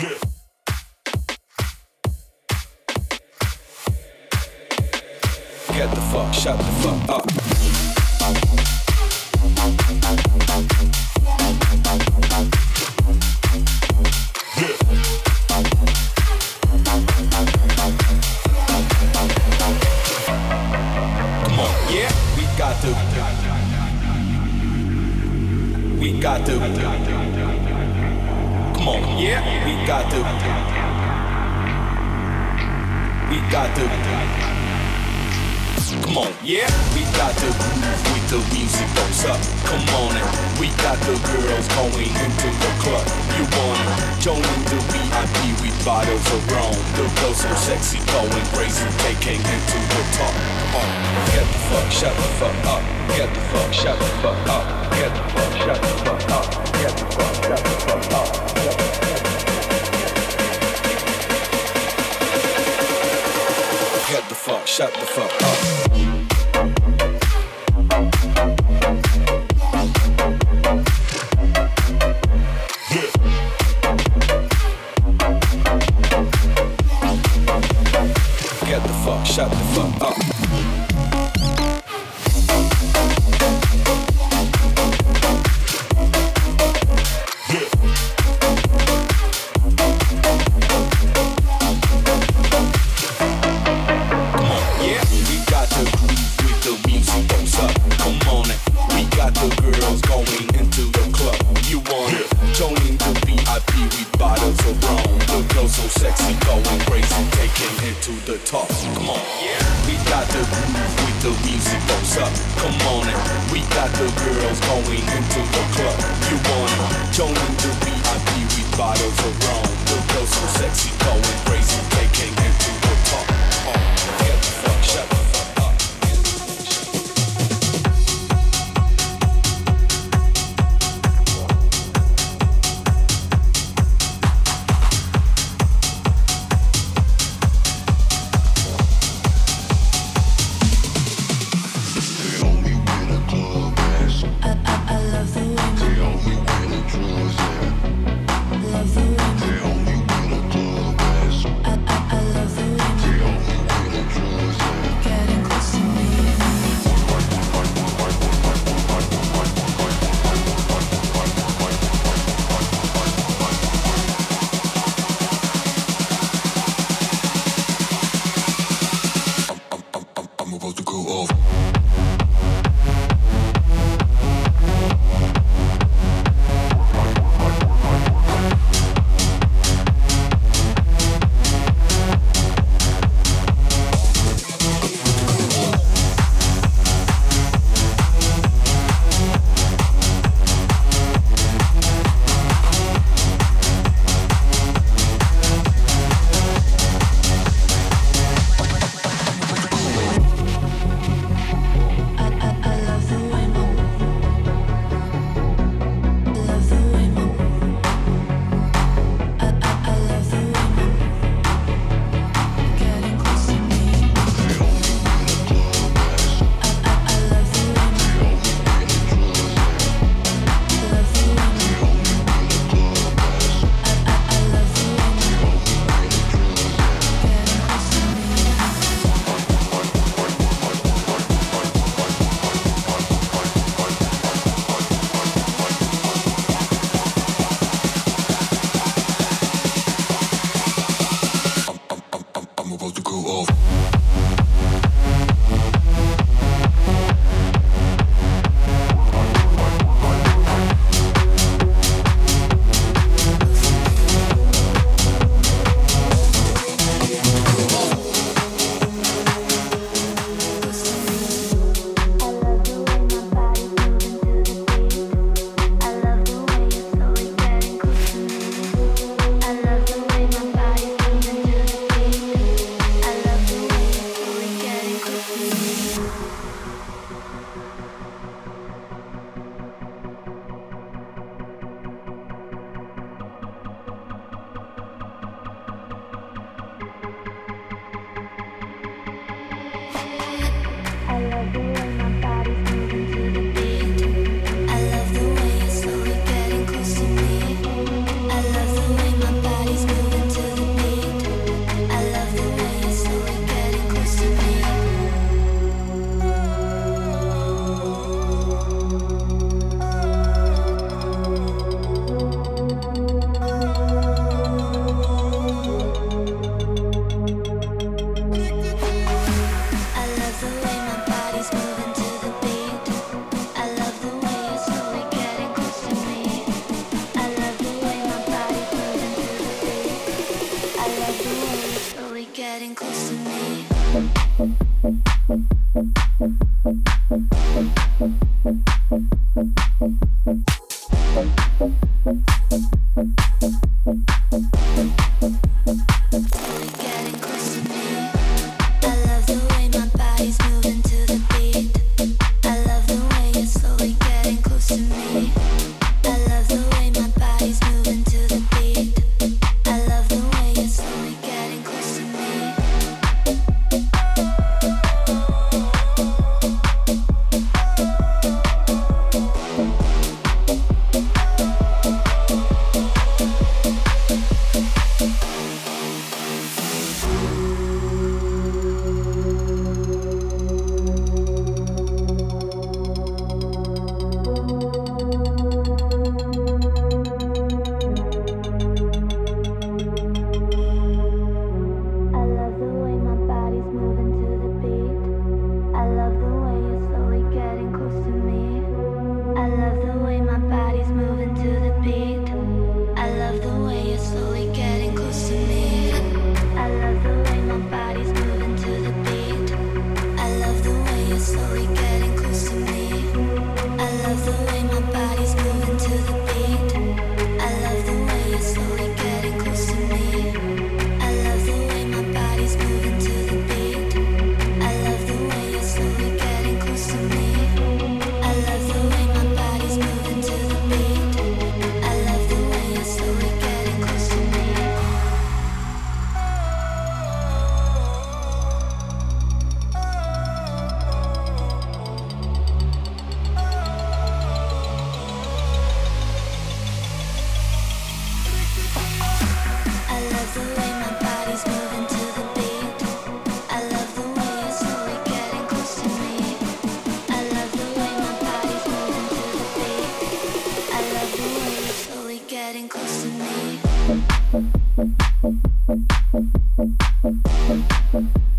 Get the fuck, shut the fuck up. Come on, yeah, we got to. We got to. On, yeah, we got to. We got to. Come on, yeah, we got the groove with the music goes up. Come on, and we got the girls going into the club. You wanna join the VIP with bottles of rum? The girls so sexy, going crazy, taking into the top. On, get the fuck, shut the fuck up. Get the fuck, shut the fuck up. Get the fuck, shut the fuck up. Get the fuck, shut the fuck up. Fuck, shut the fuck up. The girls going into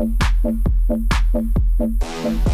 Thank you.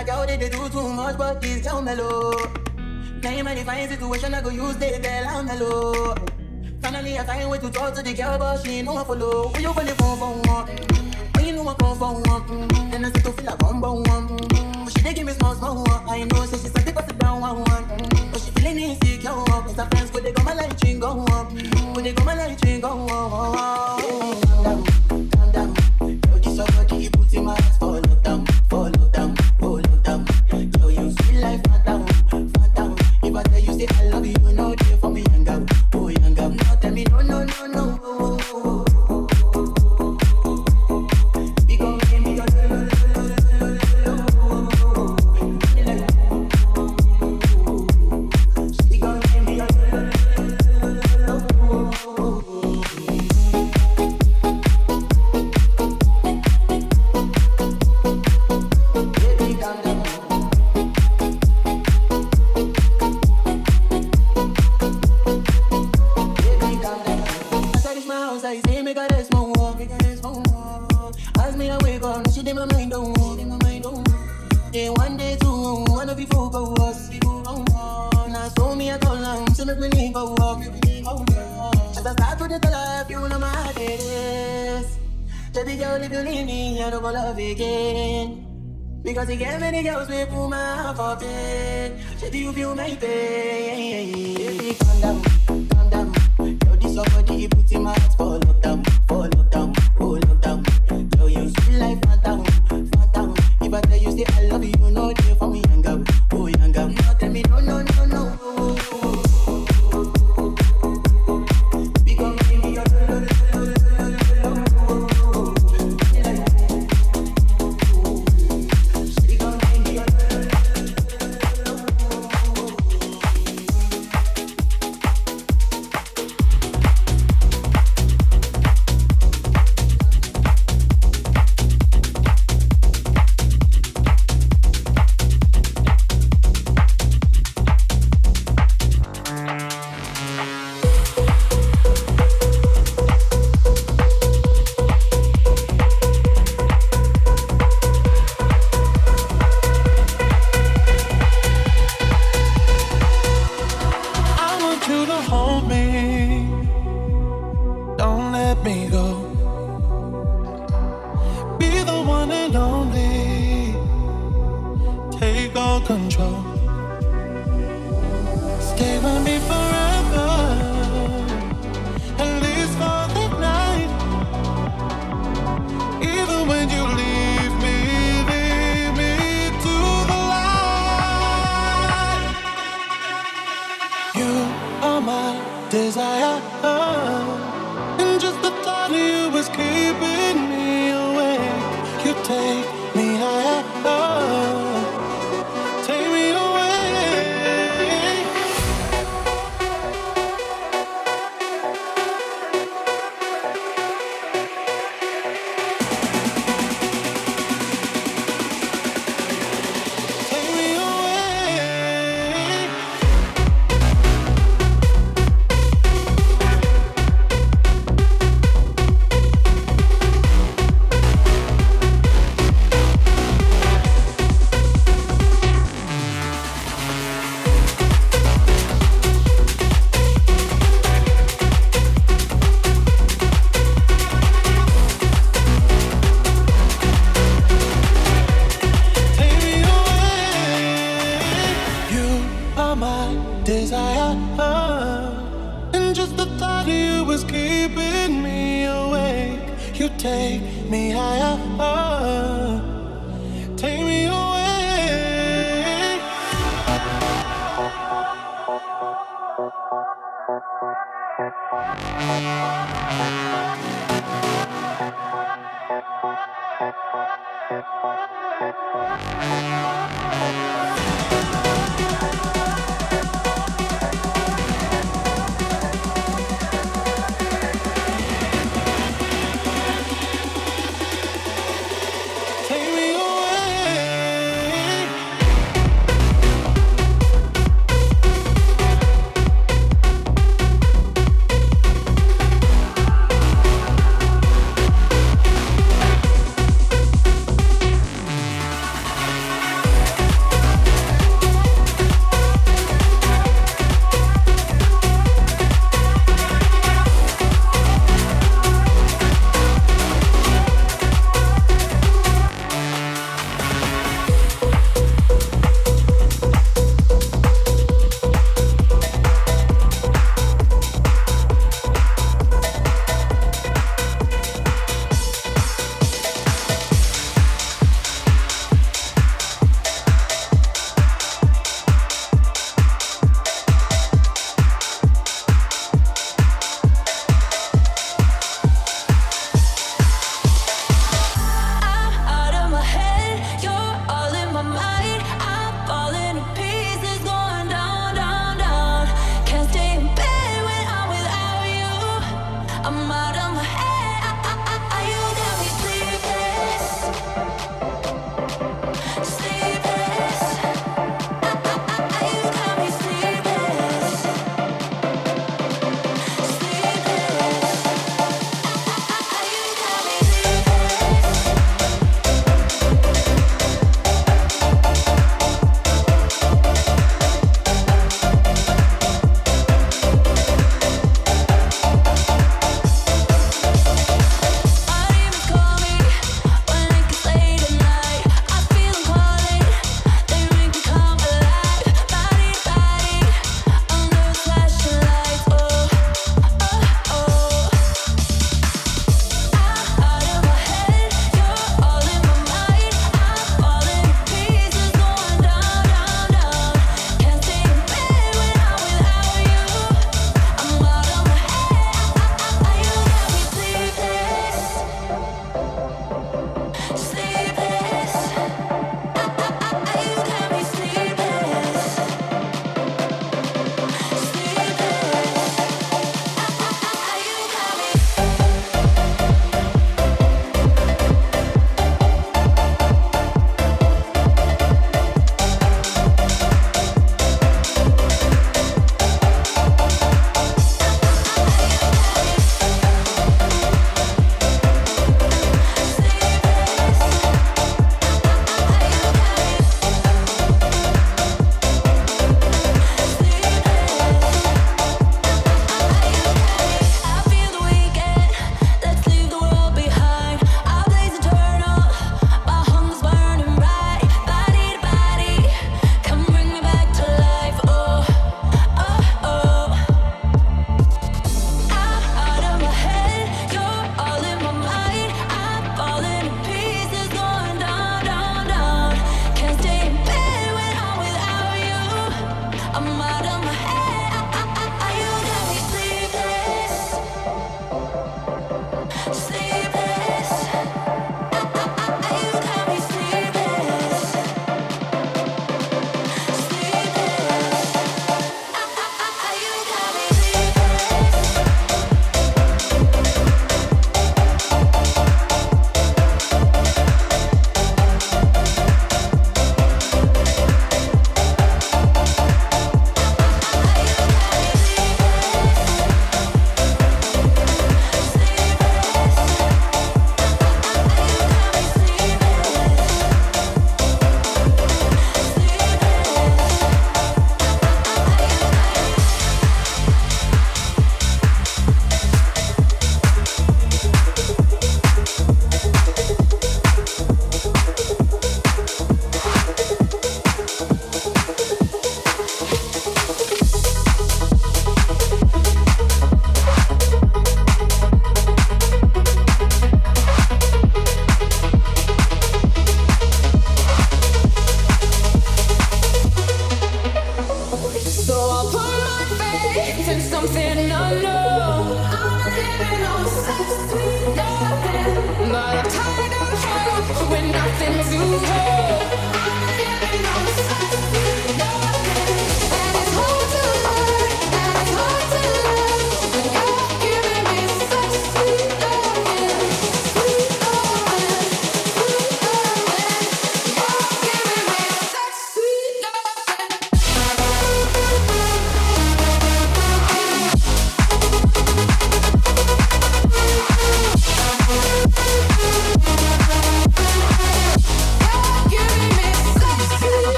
like how they, they do too much, but this down mellow. Name any fine situation I go use, they bell on me mellow. Finally, I find way to talk to the girl, but she know I follow. When you gonna phone for one? When you know I come for one? Then I start to feel like I'm born one. But she dey give me small, small one. I know, so she start to pass it down one, one. But she feeling insecure. Cause her friends could they go my life, ching, go up? Go, they go my life, ching, go up? Calm down, calm down. Yo, this your body, you put in my ass, follow down, follow down. Bye.